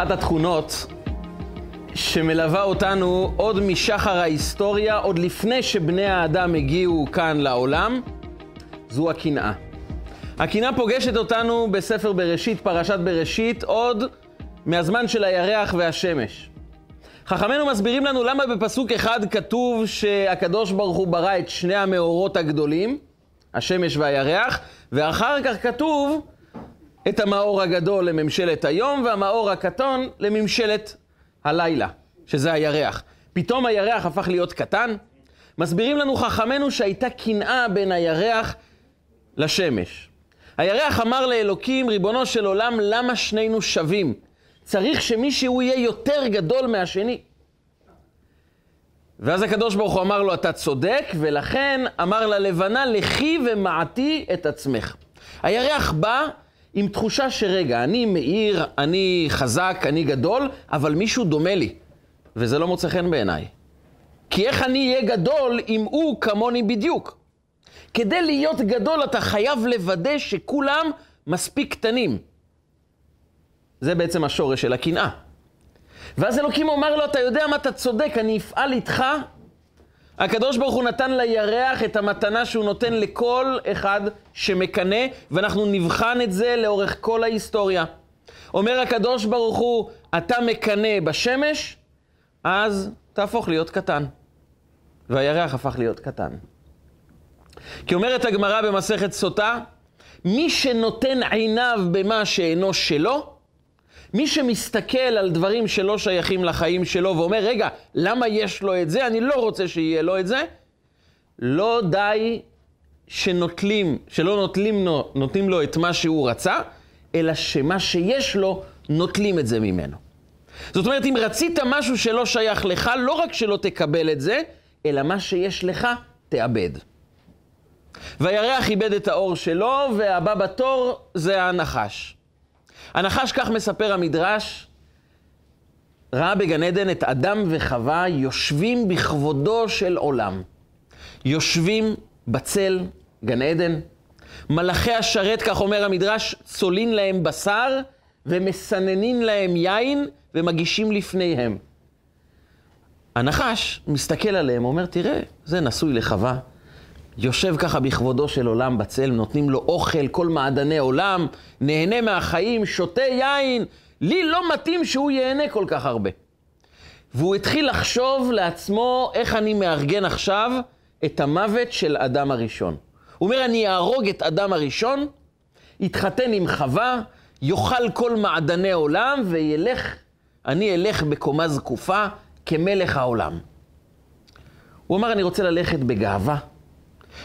אחת התכונות שמלווה אותנו עוד משחר ההיסטוריה, עוד לפני שבני האדם הגיעו כאן לעולם, זו הקנאה. הקנאה פוגשת אותנו בספר בראשית, פרשת בראשית, עוד מהזמן של הירח והשמש. חכמינו מסבירים לנו למה בפסוק אחד כתוב שהקדוש ברוך הוא ברא את שני המאורות הגדולים, השמש והירח, ואחר כך כתוב את המאור הגדול לממשלת היום והמאור הקטון לממשלת הלילה, שזה הירח. פתאום הירח הפך להיות קטן? מסבירים לנו חכמינו שהייתה קנאה בין הירח לשמש. הירח אמר לאלוקים, ריבונו של עולם, למה שנינו שווים? צריך שמישהו יהיה יותר גדול מהשני. ואז הקדוש ברוך הוא אמר לו, אתה צודק, ולכן אמר ללבנה, לכי ומעטי את עצמך. הירח בא עם תחושה שרגע, אני מאיר, אני חזק, אני גדול, אבל מישהו דומה לי, וזה לא מוצא חן בעיניי. כי איך אני אהיה גדול אם הוא כמוני בדיוק? כדי להיות גדול אתה חייב לוודא שכולם מספיק קטנים. זה בעצם השורש של הקנאה. ואז אלוקים אומר לו, אתה יודע מה, אתה צודק, אני אפעל איתך. הקדוש ברוך הוא נתן לירח את המתנה שהוא נותן לכל אחד שמקנא, ואנחנו נבחן את זה לאורך כל ההיסטוריה. אומר הקדוש ברוך הוא, אתה מקנא בשמש, אז תהפוך להיות קטן. והירח הפך להיות קטן. כי אומרת הגמרא במסכת סוטה, מי שנותן עיניו במה שאינו שלו, מי שמסתכל על דברים שלא שייכים לחיים שלו ואומר, רגע, למה יש לו את זה? אני לא רוצה שיהיה לו את זה. לא די שנוטלים, שלא נוטלים, נותנים לו את מה שהוא רצה, אלא שמה שיש לו, נוטלים את זה ממנו. זאת אומרת, אם רצית משהו שלא שייך לך, לא רק שלא תקבל את זה, אלא מה שיש לך, תאבד. והירח איבד את האור שלו, והבא בתור זה הנחש. הנחש, כך מספר המדרש, ראה בגן עדן את אדם וחווה יושבים בכבודו של עולם. יושבים בצל גן עדן. מלאכי השרת, כך אומר המדרש, צולין להם בשר ומסננין להם יין ומגישים לפניהם. הנחש מסתכל עליהם, אומר, תראה, זה נשוי לחווה, יושב ככה בכבודו של עולם בצל, נותנים לו אוכל, כל מעדני עולם, נהנה מהחיים, שותה יין. לי לא מתאים שהוא ייהנה כל כך הרבה. והוא התחיל לחשוב לעצמו איך אני מארגן עכשיו את המוות של אדם הראשון. הוא אומר, אני אהרוג את אדם הראשון, יתחתן עם חווה, יאכל כל מעדני עולם, וילך, אני אלך בקומה זקופה כמלך העולם. הוא אמר, אני רוצה ללכת בגאווה,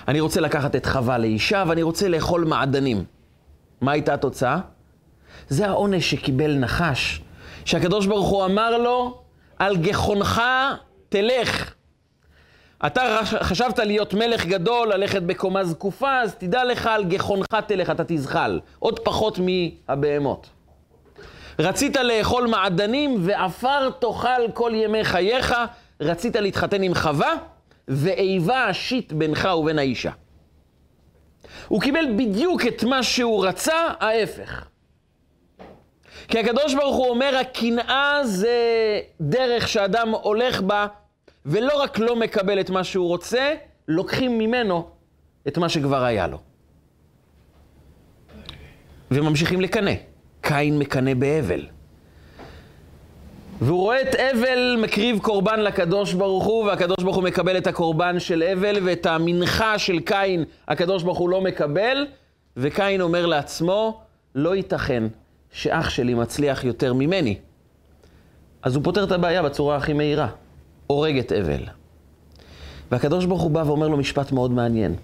אני רוצה לקחת את חווה לאישה ואני רוצה לאכול מעדנים. מה הייתה התוצאה? זה העונש שקיבל נחש, שהקדוש ברוך הוא אמר לו, על גחונך תלך. אתה חשבת להיות מלך גדול, ללכת בקומה זקופה, אז תדע לך על גחונך תלך, אתה תזחל. עוד פחות מהבהמות. רצית לאכול מעדנים ועפר תאכל כל ימי חייך, רצית להתחתן עם חווה, ואיבה אשית בינך ובין האישה. הוא קיבל בדיוק את מה שהוא רצה, ההפך. כי הקדוש ברוך הוא אומר, הקנאה זה דרך שאדם הולך בה, ולא רק לא מקבל את מה שהוא רוצה, לוקחים ממנו את מה שכבר היה לו. וממשיכים לקנא. קין מקנא בהבל. והוא רואה את אבל מקריב קורבן לקדוש ברוך הוא, והקדוש ברוך הוא מקבל את הקורבן של אבל, ואת המנחה של קין הקדוש ברוך הוא לא מקבל, וקין אומר לעצמו, לא ייתכן שאח שלי מצליח יותר ממני. אז הוא פותר את הבעיה בצורה הכי מהירה, הורג את אבל. והקדוש ברוך הוא בא ואומר לו משפט מאוד מעניין.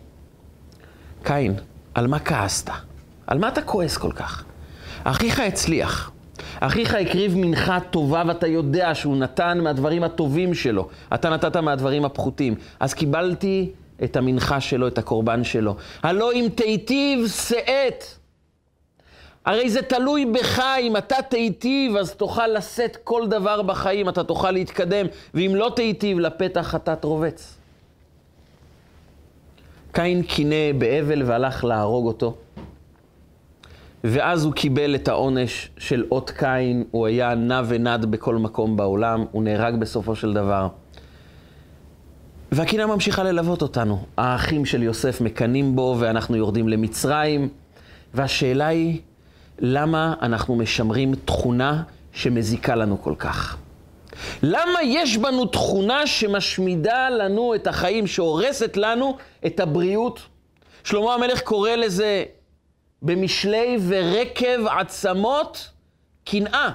קין, על מה כעסת? על מה אתה כועס כל כך? אחיך הצליח. אחיך הקריב מנחה טובה ואתה יודע שהוא נתן מהדברים הטובים שלו. אתה נתת מהדברים הפחותים. אז קיבלתי את המנחה שלו, את הקורבן שלו. הלא אם תיטיב שאת. הרי זה תלוי בך, אם אתה תיטיב, אז תוכל לשאת כל דבר בחיים, אתה תוכל להתקדם, ואם לא תיטיב, לפתח אתה תרובץ. קין קינא באבל והלך להרוג אותו. ואז הוא קיבל את העונש של אות קין, הוא היה נע ונד בכל מקום בעולם, הוא נהרג בסופו של דבר. והקנאה ממשיכה ללוות אותנו. האחים של יוסף מקנאים בו, ואנחנו יורדים למצרים, והשאלה היא, למה אנחנו משמרים תכונה שמזיקה לנו כל כך? למה יש בנו תכונה שמשמידה לנו את החיים, שהורסת לנו את הבריאות? שלמה המלך קורא לזה במשלי ורקב עצמות קנאה.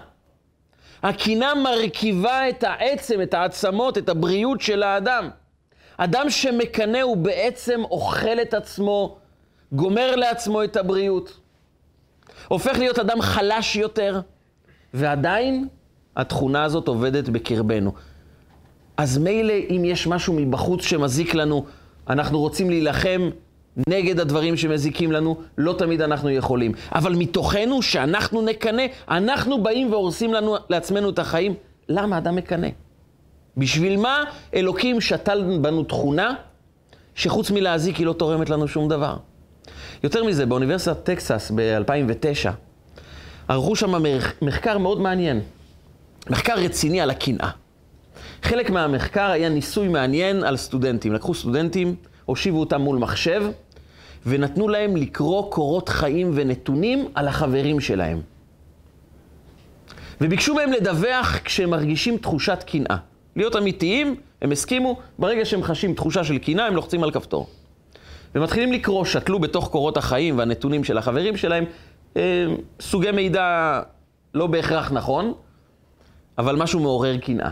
הקנאה מרכיבה את העצם, את העצמות, את הבריאות של האדם. אדם שמקנא הוא בעצם אוכל את עצמו, גומר לעצמו את הבריאות. הופך להיות אדם חלש יותר, ועדיין התכונה הזאת עובדת בקרבנו. אז מילא אם יש משהו מבחוץ שמזיק לנו, אנחנו רוצים להילחם נגד הדברים שמזיקים לנו, לא תמיד אנחנו יכולים. אבל מתוכנו, שאנחנו נקנא, אנחנו באים והורסים לנו, לעצמנו את החיים. למה אדם מקנא? בשביל מה אלוקים שתל בנו תכונה שחוץ מלהזיק היא לא תורמת לנו שום דבר? יותר מזה, באוניברסיטת טקסס ב-2009 ערכו שם מחקר מאוד מעניין. מחקר רציני על הקנאה. חלק מהמחקר היה ניסוי מעניין על סטודנטים. לקחו סטודנטים, הושיבו אותם מול מחשב, ונתנו להם לקרוא קורות חיים ונתונים על החברים שלהם. וביקשו מהם לדווח כשהם מרגישים תחושת קנאה. להיות אמיתיים, הם הסכימו, ברגע שהם חשים תחושה של קנאה, הם לוחצים על כפתור. ומתחילים לקרוא, שתלו בתוך קורות החיים והנתונים של החברים שלהם, אה, סוגי מידע לא בהכרח נכון, אבל משהו מעורר קנאה.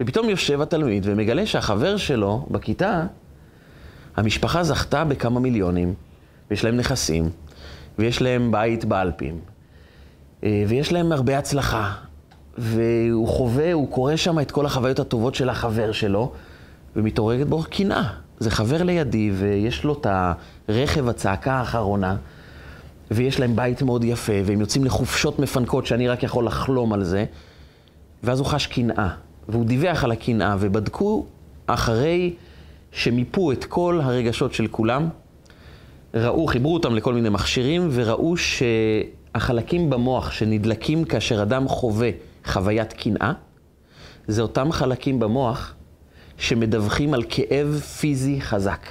ופתאום יושב התלמיד ומגלה שהחבר שלו בכיתה, המשפחה זכתה בכמה מיליונים, ויש להם נכסים, ויש להם בית באלפים, אה, ויש להם הרבה הצלחה, והוא חווה, הוא קורא שם את כל החוויות הטובות של החבר שלו, ומתעוררת בו קנאה. זה חבר לידי, ויש לו את הרכב, הצעקה האחרונה, ויש להם בית מאוד יפה, והם יוצאים לחופשות מפנקות שאני רק יכול לחלום על זה, ואז הוא חש קנאה, והוא דיווח על הקנאה, ובדקו אחרי שמיפו את כל הרגשות של כולם, ראו, חיברו אותם לכל מיני מכשירים, וראו שהחלקים במוח שנדלקים כאשר אדם חווה חוויית קנאה, זה אותם חלקים במוח שמדווחים על כאב פיזי חזק.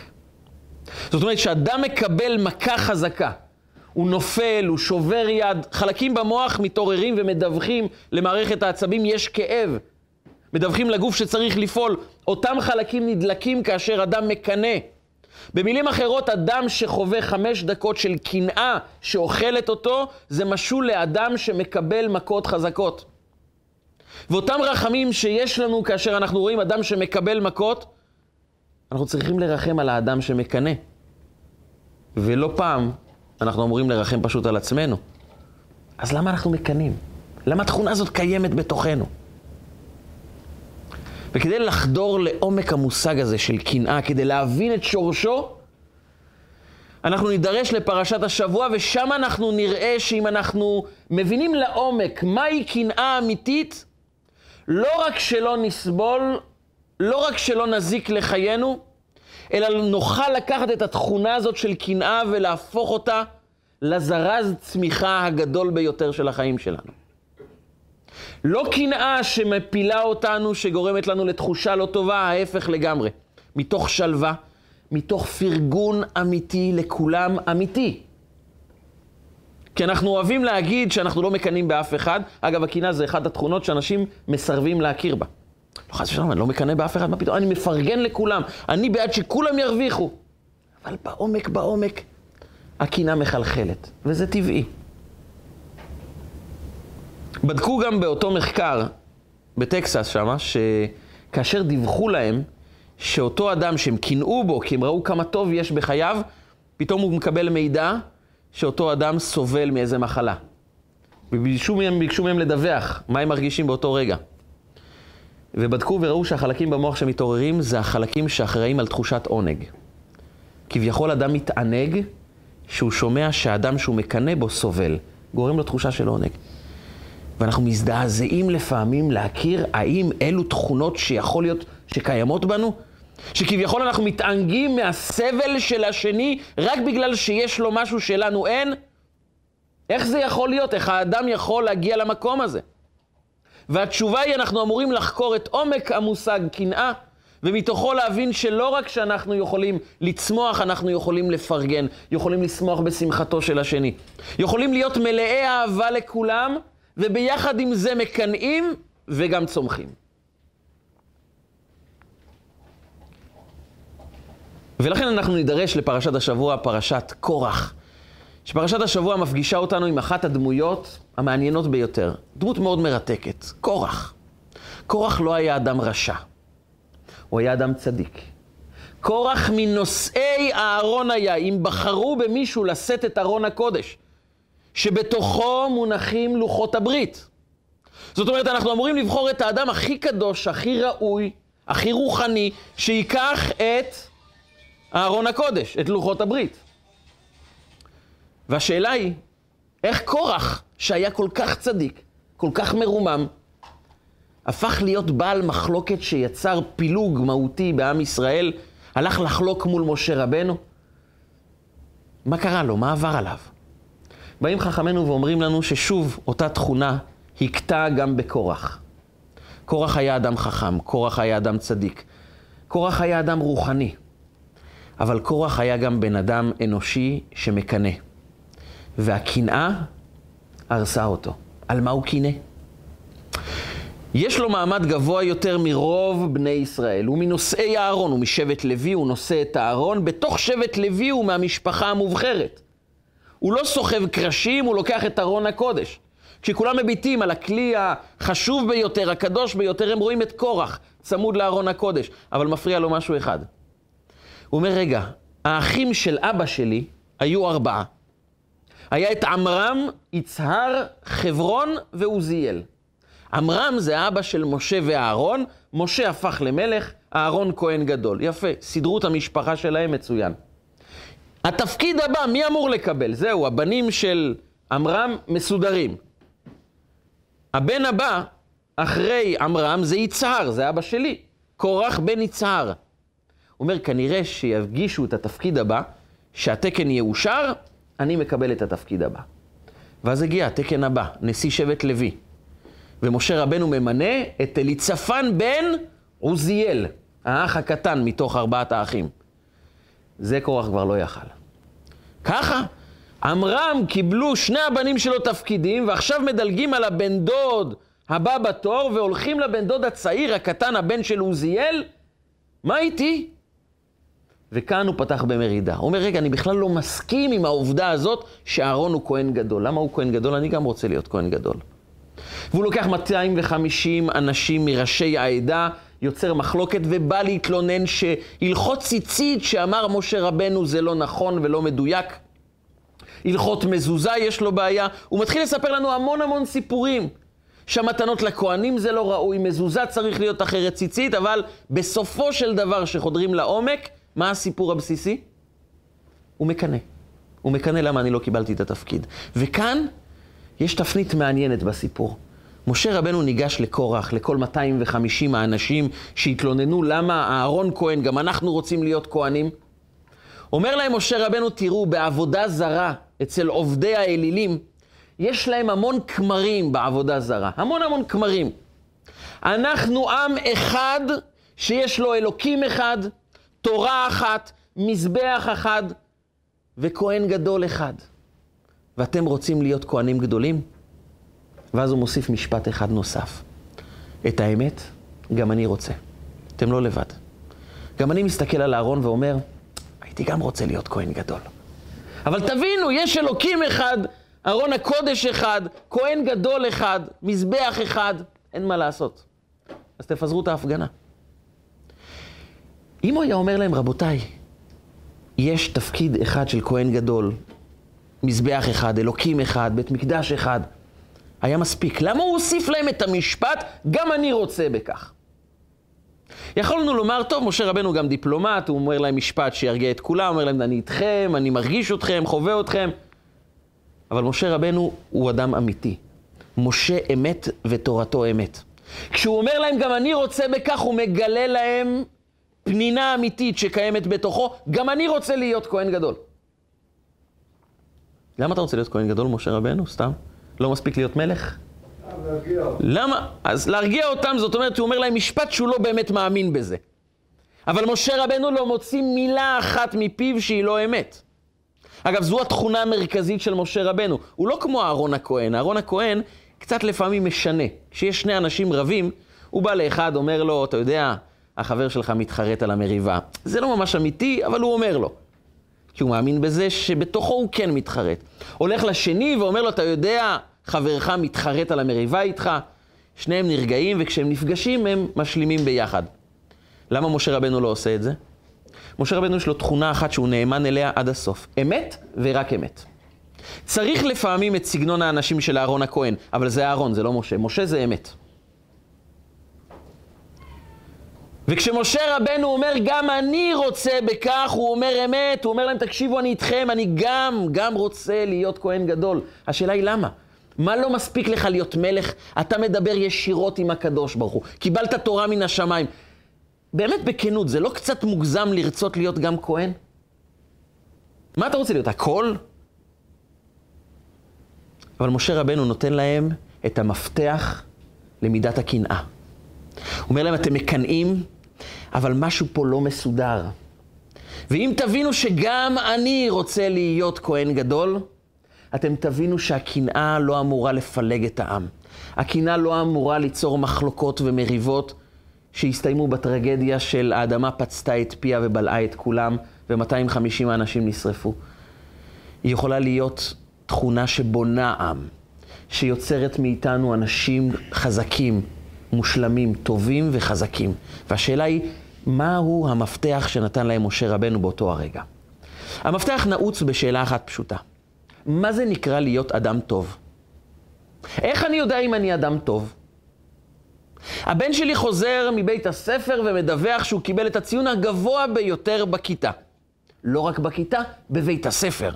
זאת אומרת, כשאדם מקבל מכה חזקה, הוא נופל, הוא שובר יד, חלקים במוח מתעוררים ומדווחים למערכת העצבים, יש כאב. מדווחים לגוף שצריך לפעול. אותם חלקים נדלקים כאשר אדם מקנא. במילים אחרות, אדם שחווה חמש דקות של קנאה שאוכלת אותו, זה משול לאדם שמקבל מכות חזקות. ואותם רחמים שיש לנו כאשר אנחנו רואים אדם שמקבל מכות, אנחנו צריכים לרחם על האדם שמקנא. ולא פעם אנחנו אמורים לרחם פשוט על עצמנו. אז למה אנחנו מקנאים? למה התכונה הזאת קיימת בתוכנו? וכדי לחדור לעומק המושג הזה של קנאה, כדי להבין את שורשו, אנחנו נידרש לפרשת השבוע, ושם אנחנו נראה שאם אנחנו מבינים לעומק מהי קנאה אמיתית, לא רק שלא נסבול, לא רק שלא נזיק לחיינו, אלא נוכל לקחת את התכונה הזאת של קנאה ולהפוך אותה לזרז צמיחה הגדול ביותר של החיים שלנו. לא קנאה שמפילה אותנו, שגורמת לנו לתחושה לא טובה, ההפך לגמרי. מתוך שלווה, מתוך פרגון אמיתי לכולם אמיתי. כי אנחנו אוהבים להגיד שאנחנו לא מקנאים באף אחד. אגב, הקנאה זה אחת התכונות שאנשים מסרבים להכיר בה. לא חס ושלום, אני לא מקנא באף אחד, מה פתאום? אני מפרגן לכולם. אני בעד שכולם ירוויחו. אבל בעומק, בעומק, הקנאה מחלחלת, וזה טבעי. בדקו גם באותו מחקר בטקסס שמה, שכאשר דיווחו להם שאותו אדם שהם קינאו בו, כי הם ראו כמה טוב יש בחייו, פתאום הוא מקבל מידע שאותו אדם סובל מאיזה מחלה. וביקשו מהם, מהם לדווח מה הם מרגישים באותו רגע. ובדקו וראו שהחלקים במוח שמתעוררים זה החלקים שאחראים על תחושת עונג. כביכול אדם מתענג שהוא שומע שהאדם שהוא מקנא בו סובל, גורם לו תחושה של עונג. ואנחנו מזדעזעים לפעמים להכיר האם אלו תכונות שיכול להיות שקיימות בנו? שכביכול אנחנו מתענגים מהסבל של השני רק בגלל שיש לו משהו שלנו אין? איך זה יכול להיות? איך האדם יכול להגיע למקום הזה? והתשובה היא, אנחנו אמורים לחקור את עומק המושג קנאה, ומתוכו להבין שלא רק שאנחנו יכולים לצמוח, אנחנו יכולים לפרגן, יכולים לשמוח בשמחתו של השני. יכולים להיות מלאי אהבה לכולם, וביחד עם זה מקנאים וגם צומחים. ולכן אנחנו נידרש לפרשת השבוע, פרשת קורח. שפרשת השבוע מפגישה אותנו עם אחת הדמויות המעניינות ביותר. דמות מאוד מרתקת, קורח. קורח לא היה אדם רשע, הוא היה אדם צדיק. קורח מנושאי הארון היה, אם בחרו במישהו לשאת את ארון הקודש, שבתוכו מונחים לוחות הברית. זאת אומרת, אנחנו אמורים לבחור את האדם הכי קדוש, הכי ראוי, הכי רוחני, שייקח את ארון הקודש, את לוחות הברית. והשאלה היא, איך קורח, שהיה כל כך צדיק, כל כך מרומם, הפך להיות בעל מחלוקת שיצר פילוג מהותי בעם ישראל, הלך לחלוק מול משה רבנו? מה קרה לו? מה עבר עליו? באים חכמינו ואומרים לנו ששוב אותה תכונה הכתה גם בקורח. קורח היה אדם חכם, קורח היה אדם צדיק, קורח היה אדם רוחני, אבל קורח היה גם בן אדם אנושי שמקנא. והקנאה הרסה אותו. על מה הוא קינא? יש לו מעמד גבוה יותר מרוב בני ישראל. הוא מנושאי הארון, הוא משבט לוי, הוא נושא את הארון. בתוך שבט לוי הוא מהמשפחה המובחרת. הוא לא סוחב קרשים, הוא לוקח את ארון הקודש. כשכולם מביטים על הכלי החשוב ביותר, הקדוש ביותר, הם רואים את קורח צמוד לארון הקודש, אבל מפריע לו משהו אחד. הוא אומר, רגע, האחים של אבא שלי היו ארבעה. היה את עמרם, יצהר, חברון ועוזיאל. עמרם זה אבא של משה ואהרון, משה הפך למלך, אהרון כהן גדול. יפה, סידרו את המשפחה שלהם מצוין. התפקיד הבא, מי אמור לקבל? זהו, הבנים של עמרם מסודרים. הבן הבא, אחרי עמרם, זה יצהר, זה אבא שלי, קורח בן יצהר. הוא אומר, כנראה שיפגישו את התפקיד הבא, שהתקן יאושר, אני מקבל את התפקיד הבא. ואז הגיע התקן הבא, נשיא שבט לוי. ומשה רבנו ממנה את אליצפן בן עוזיאל, האח הקטן מתוך ארבעת האחים. זה קורח כבר לא יכל. ככה, עמרם קיבלו שני הבנים שלו תפקידים, ועכשיו מדלגים על הבן דוד הבא בתור, והולכים לבן דוד הצעיר, הקטן, הבן של עוזיאל. מה איתי? וכאן הוא פתח במרידה. הוא אומר, רגע, אני בכלל לא מסכים עם העובדה הזאת שאהרון הוא כהן גדול. למה הוא כהן גדול? אני גם רוצה להיות כהן גדול. והוא לוקח 250 אנשים מראשי העדה, יוצר מחלוקת ובא להתלונן שהלכות ציצית שאמר משה רבנו זה לא נכון ולא מדויק. הלכות מזוזה יש לו בעיה. הוא מתחיל לספר לנו המון המון סיפורים. שהמתנות לכהנים זה לא ראוי, מזוזה צריך להיות אחרת ציצית, אבל בסופו של דבר, שחודרים לעומק, מה הסיפור הבסיסי? הוא מקנא. הוא מקנא למה אני לא קיבלתי את התפקיד. וכאן יש תפנית מעניינת בסיפור. משה רבנו ניגש לקורח, לכל 250 האנשים שהתלוננו למה אהרון כהן, גם אנחנו רוצים להיות כהנים. אומר להם משה רבנו, תראו, בעבודה זרה, אצל עובדי האלילים, יש להם המון כמרים בעבודה זרה, המון המון כמרים. אנחנו עם אחד שיש לו אלוקים אחד, תורה אחת, מזבח אחד וכהן גדול אחד. ואתם רוצים להיות כהנים גדולים? ואז הוא מוסיף משפט אחד נוסף. את האמת, גם אני רוצה. אתם לא לבד. גם אני מסתכל על אהרון ואומר, הייתי גם רוצה להיות כהן גדול. אבל תבינו, יש אלוקים אחד, ארון הקודש אחד, כהן גדול אחד, מזבח אחד, אין מה לעשות. אז תפזרו את ההפגנה. אם הוא היה אומר להם, רבותיי, יש תפקיד אחד של כהן גדול, מזבח אחד, אלוקים אחד, בית מקדש אחד, היה מספיק. למה הוא הוסיף להם את המשפט, גם אני רוצה בכך? יכולנו לומר, טוב, משה רבנו גם דיפלומט, הוא אומר להם משפט שירגיע את כולם, אומר להם, אני איתכם, אני מרגיש אתכם, חווה אתכם. אבל משה רבנו הוא אדם אמיתי. משה אמת ותורתו אמת. כשהוא אומר להם, גם אני רוצה בכך, הוא מגלה להם פנינה אמיתית שקיימת בתוכו, גם אני רוצה להיות כהן גדול. למה אתה רוצה להיות כהן גדול, משה רבנו? סתם? לא מספיק להיות מלך? למה? אז להרגיע אותם, זאת אומרת, הוא אומר להם משפט שהוא לא באמת מאמין בזה. אבל משה רבנו לא מוציא מילה אחת מפיו שהיא לא אמת. אגב, זו התכונה המרכזית של משה רבנו. הוא לא כמו אהרון הכהן. אהרון הכהן קצת לפעמים משנה. כשיש שני אנשים רבים, הוא בא לאחד, אומר לו, אתה יודע, החבר שלך מתחרט על המריבה. זה לא ממש אמיתי, אבל הוא אומר לו. כי הוא מאמין בזה שבתוכו הוא כן מתחרט. הולך לשני ואומר לו, אתה יודע, חברך מתחרט על המריבה איתך. שניהם נרגעים, וכשהם נפגשים הם משלימים ביחד. למה משה רבנו לא עושה את זה? משה רבנו יש לו תכונה אחת שהוא נאמן אליה עד הסוף. אמת ורק אמת. צריך לפעמים את סגנון האנשים של אהרון הכהן, אבל זה אהרון, זה לא משה. משה זה אמת. וכשמשה רבנו אומר, גם אני רוצה בכך, הוא אומר אמת, הוא אומר להם, תקשיבו, אני איתכם, אני גם, גם רוצה להיות כהן גדול. השאלה היא למה? מה לא מספיק לך להיות מלך? אתה מדבר ישירות עם הקדוש ברוך הוא. קיבלת תורה מן השמיים. באמת בכנות, זה לא קצת מוגזם לרצות להיות גם כהן? מה אתה רוצה להיות, הכל? אבל משה רבנו נותן להם את המפתח למידת הקנאה. הוא אומר להם, אתם מקנאים, אבל משהו פה לא מסודר. ואם תבינו שגם אני רוצה להיות כהן גדול, אתם תבינו שהקנאה לא אמורה לפלג את העם. הקנאה לא אמורה ליצור מחלוקות ומריבות שהסתיימו בטרגדיה של האדמה פצתה את פיה ובלעה את כולם, ו-250 אנשים נשרפו. היא יכולה להיות תכונה שבונה עם, שיוצרת מאיתנו אנשים חזקים, מושלמים, טובים וחזקים. והשאלה היא, מהו המפתח שנתן להם משה רבנו באותו הרגע? המפתח נעוץ בשאלה אחת פשוטה. מה זה נקרא להיות אדם טוב? איך אני יודע אם אני אדם טוב? הבן שלי חוזר מבית הספר ומדווח שהוא קיבל את הציון הגבוה ביותר בכיתה. לא רק בכיתה, בבית הספר.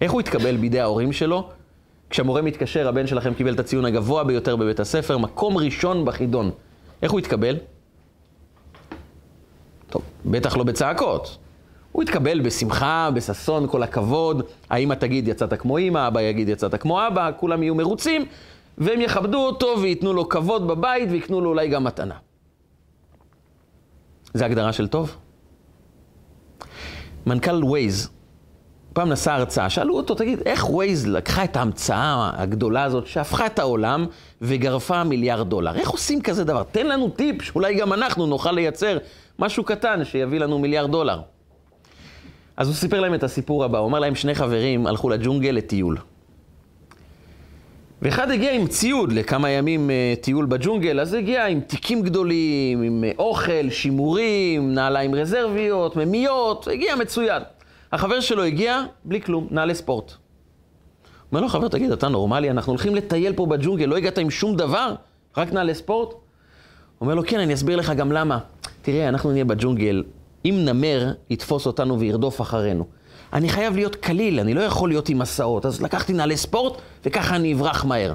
איך הוא התקבל בידי ההורים שלו? כשהמורה מתקשר, הבן שלכם קיבל את הציון הגבוה ביותר בבית הספר, מקום ראשון בחידון. איך הוא התקבל? טוב, בטח לא בצעקות. הוא יתקבל בשמחה, בששון, כל הכבוד. האמא תגיד יצאת כמו אמא, אבא יגיד יצאת כמו אבא, כולם יהיו מרוצים, והם יכבדו אותו וייתנו לו כבוד בבית ויקנו לו אולי גם מתנה. זה הגדרה של טוב? מנכ"ל ווייז, פעם נשא הרצאה, שאלו אותו, תגיד, איך ווייז לקחה את ההמצאה הגדולה הזאת שהפכה את העולם וגרפה מיליארד דולר? איך עושים כזה דבר? תן לנו טיפ שאולי גם אנחנו נוכל לייצר משהו קטן שיביא לנו מיליארד דולר. אז הוא סיפר להם את הסיפור הבא, הוא אמר להם, שני חברים הלכו לג'ונגל לטיול. ואחד הגיע עם ציוד לכמה ימים אה, טיול בג'ונגל, אז הגיע עם תיקים גדולים, עם אה, אוכל, שימורים, נעליים רזרביות, מימיות, הגיע מצוין. החבר שלו הגיע בלי כלום, נעלי ספורט. אומר לו, חבר, תגיד, אתה נורמלי? אנחנו הולכים לטייל פה בג'ונגל, לא הגעת עם שום דבר? רק נעלי ספורט? אומר לו, כן, אני אסביר לך גם למה. תראה, אנחנו נהיה בג'ונגל, אם נמר יתפוס אותנו וירדוף אחרינו. אני חייב להיות קליל, אני לא יכול להיות עם מסעות, אז לקחתי נעלי ספורט, וככה אני אברח מהר.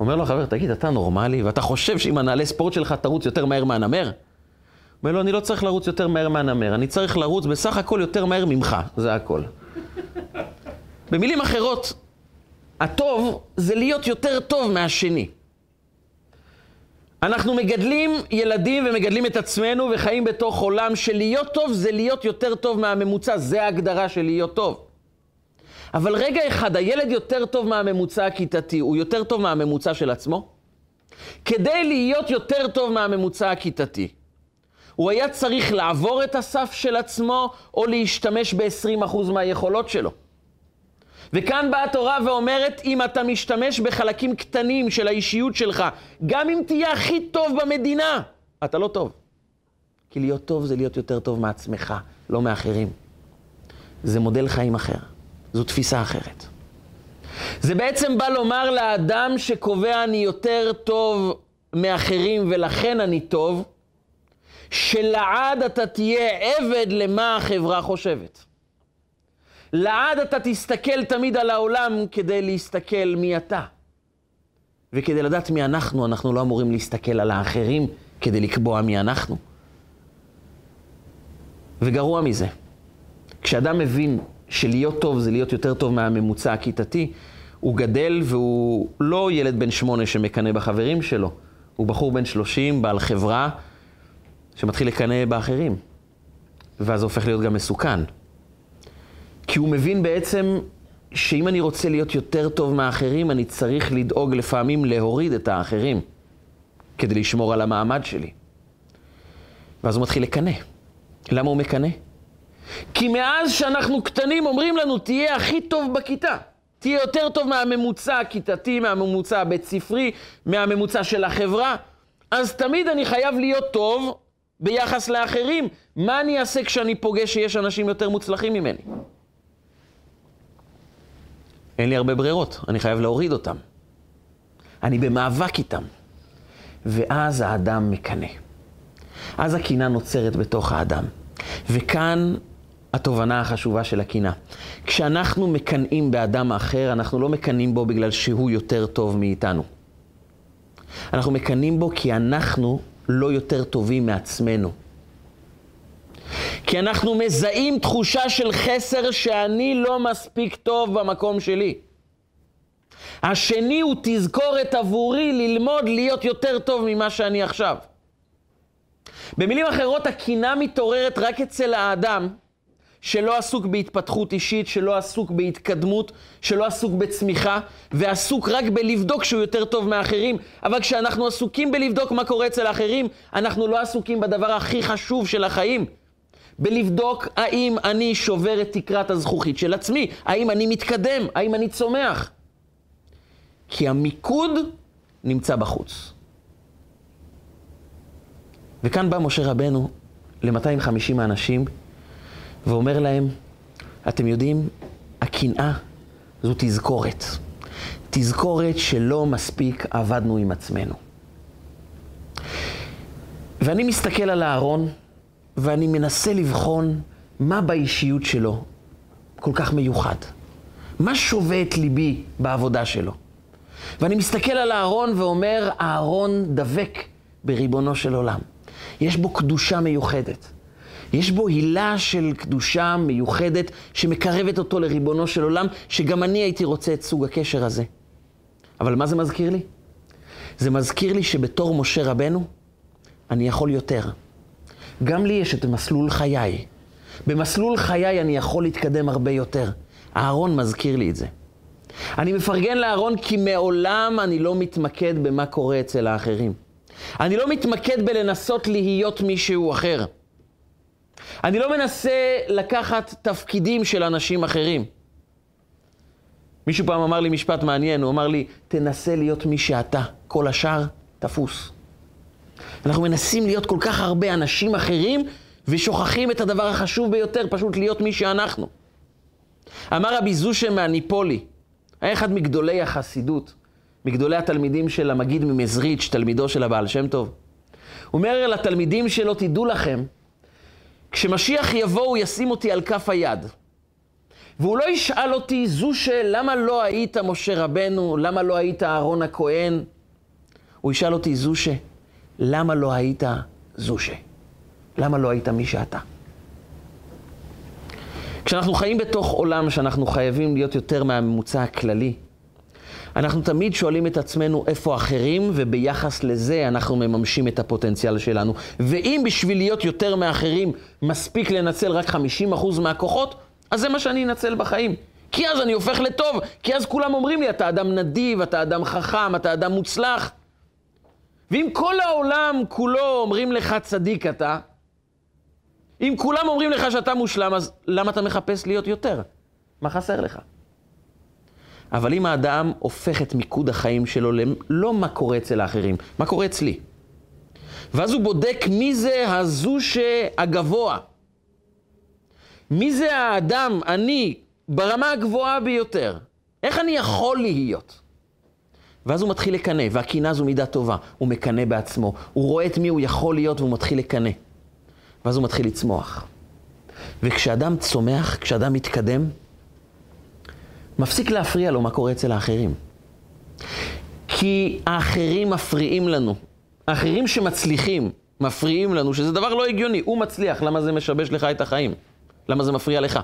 אומר לו החבר, תגיד, אתה נורמלי, ואתה חושב שעם הנעלי ספורט שלך תרוץ יותר מהר מהנמר? אומר לו, אני לא צריך לרוץ יותר מהר מהנמר, אני צריך לרוץ בסך הכל יותר מהר ממך, זה הכל. במילים אחרות, הטוב זה להיות יותר טוב מהשני. אנחנו מגדלים ילדים ומגדלים את עצמנו וחיים בתוך עולם של להיות טוב זה להיות יותר טוב מהממוצע, זה ההגדרה של להיות טוב. אבל רגע אחד, הילד יותר טוב מהממוצע הכיתתי, הוא יותר טוב מהממוצע של עצמו? כדי להיות יותר טוב מהממוצע הכיתתי, הוא היה צריך לעבור את הסף של עצמו או להשתמש ב-20% מהיכולות שלו. וכאן באה התורה ואומרת, אם אתה משתמש בחלקים קטנים של האישיות שלך, גם אם תהיה הכי טוב במדינה, אתה לא טוב. כי להיות טוב זה להיות יותר טוב מעצמך, לא מאחרים. זה מודל חיים אחר, זו תפיסה אחרת. זה בעצם בא לומר לאדם שקובע אני יותר טוב מאחרים ולכן אני טוב, שלעד אתה תהיה עבד למה החברה חושבת. לעד אתה תסתכל תמיד על העולם כדי להסתכל מי אתה. וכדי לדעת מי אנחנו, אנחנו לא אמורים להסתכל על האחרים כדי לקבוע מי אנחנו. וגרוע מזה, כשאדם מבין שלהיות טוב זה להיות יותר טוב מהממוצע הכיתתי, הוא גדל והוא לא ילד בן שמונה שמקנא בחברים שלו, הוא בחור בן שלושים, בעל חברה, שמתחיל לקנא באחרים. ואז זה הופך להיות גם מסוכן. כי הוא מבין בעצם שאם אני רוצה להיות יותר טוב מהאחרים, אני צריך לדאוג לפעמים להוריד את האחרים, כדי לשמור על המעמד שלי. ואז הוא מתחיל לקנא. למה הוא מקנא? כי מאז שאנחנו קטנים אומרים לנו, תהיה הכי טוב בכיתה. תהיה יותר טוב מהממוצע הכיתתי, מהממוצע הבית ספרי, מהממוצע של החברה. אז תמיד אני חייב להיות טוב ביחס לאחרים. מה אני אעשה כשאני פוגש שיש אנשים יותר מוצלחים ממני? אין לי הרבה ברירות, אני חייב להוריד אותם. אני במאבק איתם. ואז האדם מקנא. אז הקינה נוצרת בתוך האדם. וכאן התובנה החשובה של הקינה. כשאנחנו מקנאים באדם אחר, אנחנו לא מקנאים בו בגלל שהוא יותר טוב מאיתנו. אנחנו מקנאים בו כי אנחנו לא יותר טובים מעצמנו. כי אנחנו מזהים תחושה של חסר שאני לא מספיק טוב במקום שלי. השני הוא תזכורת עבורי ללמוד להיות יותר טוב ממה שאני עכשיו. במילים אחרות, הקינה מתעוררת רק אצל האדם שלא עסוק בהתפתחות אישית, שלא עסוק בהתקדמות, שלא עסוק בצמיחה, ועסוק רק בלבדוק שהוא יותר טוב מאחרים. אבל כשאנחנו עסוקים בלבדוק מה קורה אצל האחרים, אנחנו לא עסוקים בדבר הכי חשוב של החיים. בלבדוק האם אני שובר את תקרת הזכוכית של עצמי, האם אני מתקדם, האם אני צומח. כי המיקוד נמצא בחוץ. וכאן בא משה רבנו ל-250 האנשים ואומר להם, אתם יודעים, הקנאה זו תזכורת. תזכורת שלא מספיק עבדנו עם עצמנו. ואני מסתכל על אהרון, ואני מנסה לבחון מה באישיות שלו כל כך מיוחד. מה שובה את ליבי בעבודה שלו? ואני מסתכל על אהרון ואומר, אהרון דבק בריבונו של עולם. יש בו קדושה מיוחדת. יש בו הילה של קדושה מיוחדת שמקרבת אותו לריבונו של עולם, שגם אני הייתי רוצה את סוג הקשר הזה. אבל מה זה מזכיר לי? זה מזכיר לי שבתור משה רבנו, אני יכול יותר. גם לי יש את מסלול חיי. במסלול חיי אני יכול להתקדם הרבה יותר. אהרון מזכיר לי את זה. אני מפרגן לאהרון כי מעולם אני לא מתמקד במה קורה אצל האחרים. אני לא מתמקד בלנסות להיות מישהו אחר. אני לא מנסה לקחת תפקידים של אנשים אחרים. מישהו פעם אמר לי משפט מעניין, הוא אמר לי, תנסה להיות מי שאתה, כל השאר תפוס. אנחנו מנסים להיות כל כך הרבה אנשים אחרים, ושוכחים את הדבר החשוב ביותר, פשוט להיות מי שאנחנו. אמר רבי זושה מהניפולי, היה אחד מגדולי החסידות, מגדולי התלמידים של המגיד ממזריץ', תלמידו של הבעל שם טוב. הוא אומר לתלמידים שלו, תדעו לכם, כשמשיח יבוא הוא ישים אותי על כף היד. והוא לא ישאל אותי, זושה, למה לא היית משה רבנו? למה לא היית אהרון הכהן? הוא ישאל אותי, זושה, למה לא היית זושה? למה לא היית מי שאתה? כשאנחנו חיים בתוך עולם שאנחנו חייבים להיות יותר מהממוצע הכללי, אנחנו תמיד שואלים את עצמנו איפה אחרים, וביחס לזה אנחנו מממשים את הפוטנציאל שלנו. ואם בשביל להיות יותר מאחרים מספיק לנצל רק 50% מהכוחות, אז זה מה שאני אנצל בחיים. כי אז אני הופך לטוב, כי אז כולם אומרים לי, אתה אדם נדיב, אתה אדם חכם, אתה אדם מוצלח. ואם כל העולם כולו אומרים לך צדיק אתה, אם כולם אומרים לך שאתה מושלם, אז למה אתה מחפש להיות יותר? מה חסר לך? אבל אם האדם הופך את מיקוד החיים שלו לא מה קורה אצל האחרים, מה קורה אצלי. ואז הוא בודק מי זה הזושה הגבוה. מי זה האדם, אני, ברמה הגבוהה ביותר. איך אני יכול להיות? ואז הוא מתחיל לקנא, והקנאה זו מידה טובה. הוא מקנא בעצמו, הוא רואה את מי הוא יכול להיות והוא מתחיל לקנא. ואז הוא מתחיל לצמוח. וכשאדם צומח, כשאדם מתקדם, מפסיק להפריע לו מה קורה אצל האחרים. כי האחרים מפריעים לנו. האחרים שמצליחים מפריעים לנו, שזה דבר לא הגיוני. הוא מצליח, למה זה משבש לך את החיים? למה זה מפריע לך?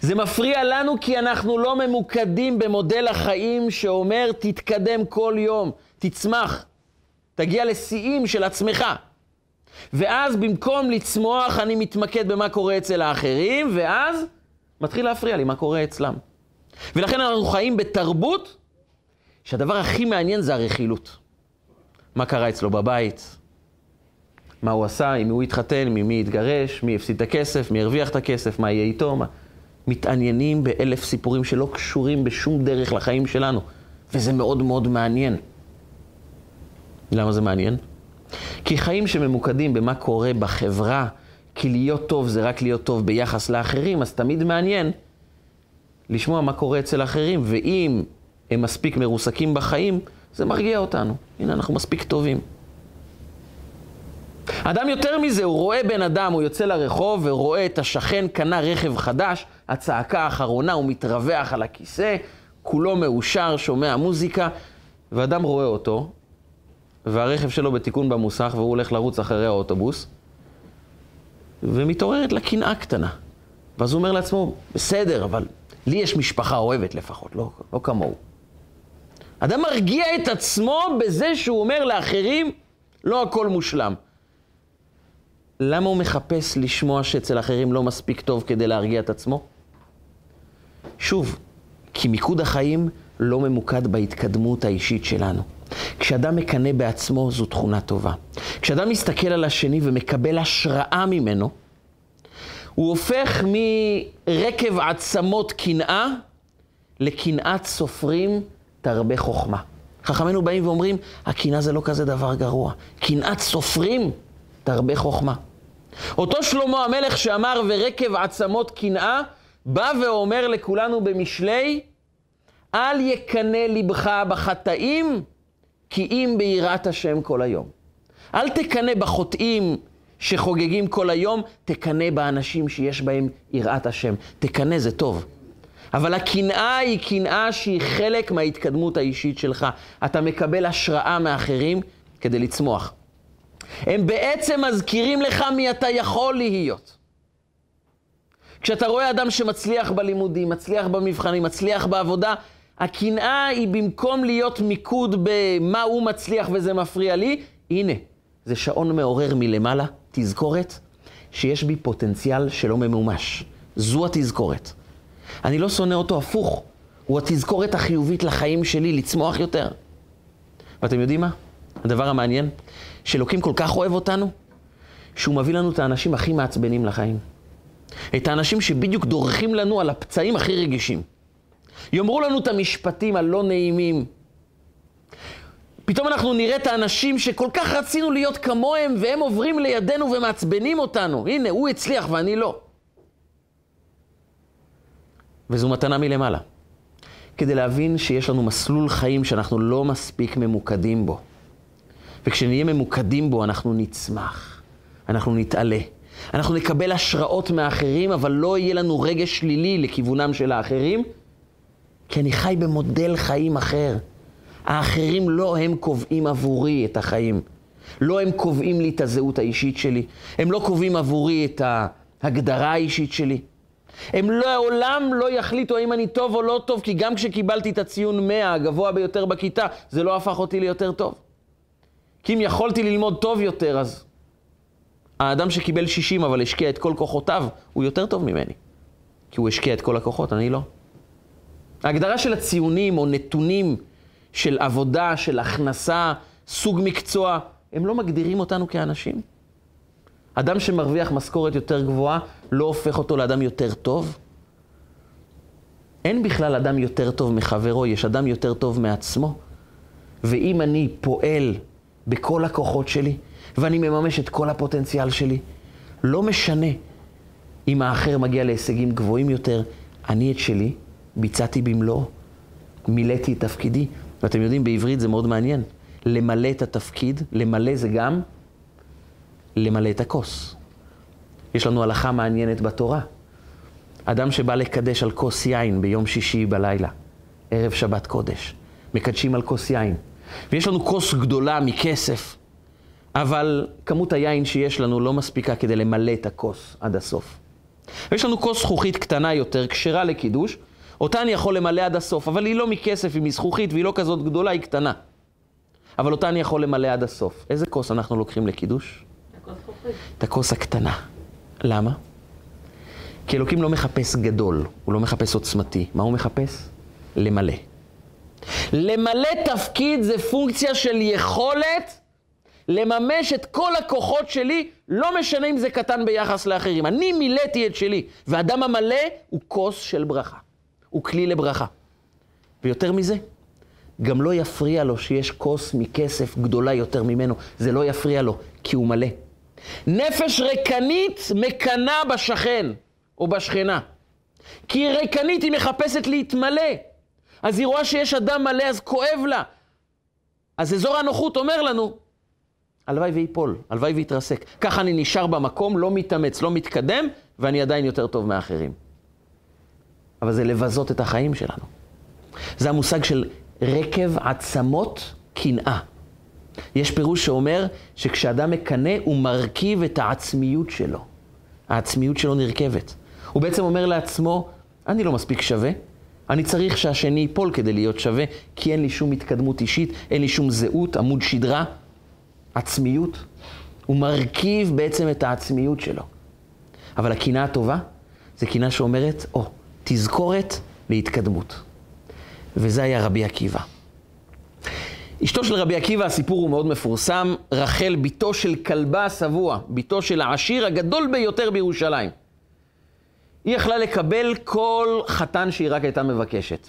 זה מפריע לנו כי אנחנו לא ממוקדים במודל החיים שאומר, תתקדם כל יום, תצמח, תגיע לשיאים של עצמך. ואז במקום לצמוח, אני מתמקד במה קורה אצל האחרים, ואז מתחיל להפריע לי מה קורה אצלם. ולכן אנחנו חיים בתרבות שהדבר הכי מעניין זה הרכילות. מה קרה אצלו בבית, מה הוא עשה, עם מי הוא התחתן, ממי התגרש, מי הפסיד את הכסף, מי הרוויח את הכסף, מה יהיה איתו, מה... מתעניינים באלף סיפורים שלא קשורים בשום דרך לחיים שלנו, וזה מאוד מאוד מעניין. למה זה מעניין? כי חיים שממוקדים במה קורה בחברה, כי להיות טוב זה רק להיות טוב ביחס לאחרים, אז תמיד מעניין לשמוע מה קורה אצל אחרים, ואם הם מספיק מרוסקים בחיים, זה מרגיע אותנו. הנה, אנחנו מספיק טובים. אדם יותר מזה, הוא רואה בן אדם, הוא יוצא לרחוב ורואה את השכן קנה רכב חדש, הצעקה האחרונה, הוא מתרווח על הכיסא, כולו מאושר, שומע מוזיקה, ואדם רואה אותו, והרכב שלו בתיקון במוסך, והוא הולך לרוץ אחרי האוטובוס, ומתעוררת לה קנאה קטנה. ואז הוא אומר לעצמו, בסדר, אבל לי יש משפחה אוהבת לפחות, לא, לא כמוהו. אדם מרגיע את עצמו בזה שהוא אומר לאחרים, לא הכל מושלם. למה הוא מחפש לשמוע שאצל אחרים לא מספיק טוב כדי להרגיע את עצמו? שוב, כי מיקוד החיים לא ממוקד בהתקדמות האישית שלנו. כשאדם מקנא בעצמו, זו תכונה טובה. כשאדם מסתכל על השני ומקבל השראה ממנו, הוא הופך מרקב עצמות קנאה לקנאת סופרים תרבה חוכמה. חכמינו באים ואומרים, הקנאה זה לא כזה דבר גרוע. קנאת סופרים תרבה חוכמה. אותו שלמה המלך שאמר ורקב עצמות קנאה, בא ואומר לכולנו במשלי, אל יקנא לבך בחטאים, כי אם ביראת השם כל היום. אל תקנא בחוטאים שחוגגים כל היום, תקנא באנשים שיש בהם יראת השם. תקנא זה טוב. אבל הקנאה היא קנאה שהיא חלק מההתקדמות האישית שלך. אתה מקבל השראה מאחרים כדי לצמוח. הם בעצם מזכירים לך מי אתה יכול להיות. כשאתה רואה אדם שמצליח בלימודים, מצליח במבחנים, מצליח בעבודה, הקנאה היא במקום להיות מיקוד במה הוא מצליח וזה מפריע לי, הנה, זה שעון מעורר מלמעלה, תזכורת, שיש בי פוטנציאל שלא ממומש. זו התזכורת. אני לא שונא אותו הפוך, הוא התזכורת החיובית לחיים שלי, לצמוח יותר. ואתם יודעים מה? הדבר המעניין, שאלוקים כל כך אוהב אותנו, שהוא מביא לנו את האנשים הכי מעצבנים לחיים. את האנשים שבדיוק דורכים לנו על הפצעים הכי רגישים. יאמרו לנו את המשפטים הלא נעימים. פתאום אנחנו נראה את האנשים שכל כך רצינו להיות כמוהם, והם עוברים לידינו ומעצבנים אותנו. הנה, הוא הצליח ואני לא. וזו מתנה מלמעלה. כדי להבין שיש לנו מסלול חיים שאנחנו לא מספיק ממוקדים בו. וכשנהיה ממוקדים בו, אנחנו נצמח, אנחנו נתעלה. אנחנו נקבל השראות מאחרים, אבל לא יהיה לנו רגש שלילי לכיוונם של האחרים, כי אני חי במודל חיים אחר. האחרים לא הם קובעים עבורי את החיים. לא הם קובעים לי את הזהות האישית שלי. הם לא קובעים עבורי את ההגדרה האישית שלי. הם לעולם לא יחליטו האם אני טוב או לא טוב, כי גם כשקיבלתי את הציון 100 הגבוה ביותר בכיתה, זה לא הפך אותי ליותר טוב. כי אם יכולתי ללמוד טוב יותר, אז האדם שקיבל 60 אבל השקיע את כל כוחותיו, הוא יותר טוב ממני. כי הוא השקיע את כל הכוחות, אני לא. ההגדרה של הציונים או נתונים של עבודה, של הכנסה, סוג מקצוע, הם לא מגדירים אותנו כאנשים. אדם שמרוויח משכורת יותר גבוהה לא הופך אותו לאדם יותר טוב? אין בכלל אדם יותר טוב מחברו, יש אדם יותר טוב מעצמו. ואם אני פועל בכל הכוחות שלי, ואני מממש את כל הפוטנציאל שלי. לא משנה אם האחר מגיע להישגים גבוהים יותר, אני את שלי ביצעתי במלואו, מילאתי את תפקידי. ואתם יודעים, בעברית זה מאוד מעניין. למלא את התפקיד, למלא זה גם למלא את הכוס. יש לנו הלכה מעניינת בתורה. אדם שבא לקדש על כוס יין ביום שישי בלילה, ערב שבת קודש, מקדשים על כוס יין. ויש לנו כוס גדולה מכסף, אבל כמות היין שיש לנו לא מספיקה כדי למלא את הכוס עד הסוף. ויש לנו כוס זכוכית קטנה יותר, כשרה לקידוש, אותה אני יכול למלא עד הסוף, אבל היא לא מכסף, היא מזכוכית והיא לא כזאת גדולה, היא קטנה. אבל אותה אני יכול למלא עד הסוף. איזה כוס אנחנו לוקחים לקידוש? את הכוס הקטנה. למה? כי אלוקים לא מחפש גדול, הוא לא מחפש עוצמתי. מה הוא מחפש? למלא. למלא תפקיד זה פונקציה של יכולת לממש את כל הכוחות שלי, לא משנה אם זה קטן ביחס לאחרים. אני מילאתי את שלי, ואדם המלא הוא כוס של ברכה. הוא כלי לברכה. ויותר מזה, גם לא יפריע לו שיש כוס מכסף גדולה יותר ממנו. זה לא יפריע לו, כי הוא מלא. נפש ריקנית מקנאה בשכן או בשכנה. כי היא ריקנית, היא מחפשת להתמלא. אז היא רואה שיש אדם מלא, אז כואב לה. אז אזור הנוחות אומר לנו, הלוואי וייפול, הלוואי ויתרסק. ככה אני נשאר במקום, לא מתאמץ, לא מתקדם, ואני עדיין יותר טוב מאחרים. אבל זה לבזות את החיים שלנו. זה המושג של רקב עצמות קנאה. יש פירוש שאומר שכשאדם מקנא, הוא מרכיב את העצמיות שלו. העצמיות שלו נרכבת. הוא בעצם אומר לעצמו, אני לא מספיק שווה, אני צריך שהשני ייפול כדי להיות שווה, כי אין לי שום התקדמות אישית, אין לי שום זהות, עמוד שדרה, עצמיות. הוא מרכיב בעצם את העצמיות שלו. אבל הקנאה הטובה זה קנאה שאומרת, או, oh, תזכורת להתקדמות. וזה היה רבי עקיבא. אשתו של רבי עקיבא, הסיפור הוא מאוד מפורסם, רחל, בתו של כלבה השבוע, בתו של העשיר הגדול ביותר בירושלים. היא יכלה לקבל כל חתן שהיא רק הייתה מבקשת.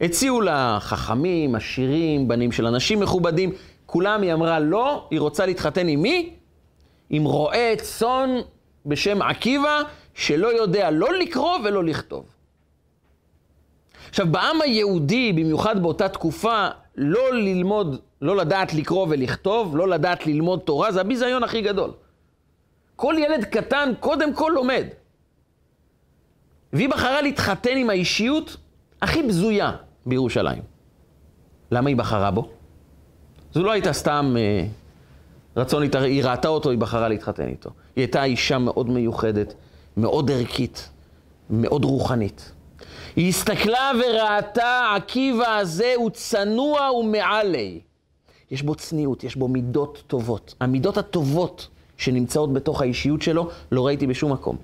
הציעו לה חכמים, עשירים, בנים של אנשים מכובדים, כולם היא אמרה לא, היא רוצה להתחתן עם מי? עם רועה צאן בשם עקיבא, שלא יודע לא לקרוא ולא לכתוב. עכשיו, בעם היהודי, במיוחד באותה תקופה, לא ללמוד, לא לדעת לקרוא ולכתוב, לא לדעת ללמוד תורה, זה הביזיון הכי גדול. כל ילד קטן קודם כל לומד. והיא בחרה להתחתן עם האישיות הכי בזויה בירושלים. למה היא בחרה בו? זו לא הייתה סתם אה, רצון. היא ראתה אותו, היא בחרה להתחתן איתו. היא הייתה אישה מאוד מיוחדת, מאוד ערכית, מאוד רוחנית. היא הסתכלה וראתה, עקיבא הזה הוא צנוע ומעלי. יש בו צניעות, יש בו מידות טובות. המידות הטובות שנמצאות בתוך האישיות שלו, לא ראיתי בשום מקום.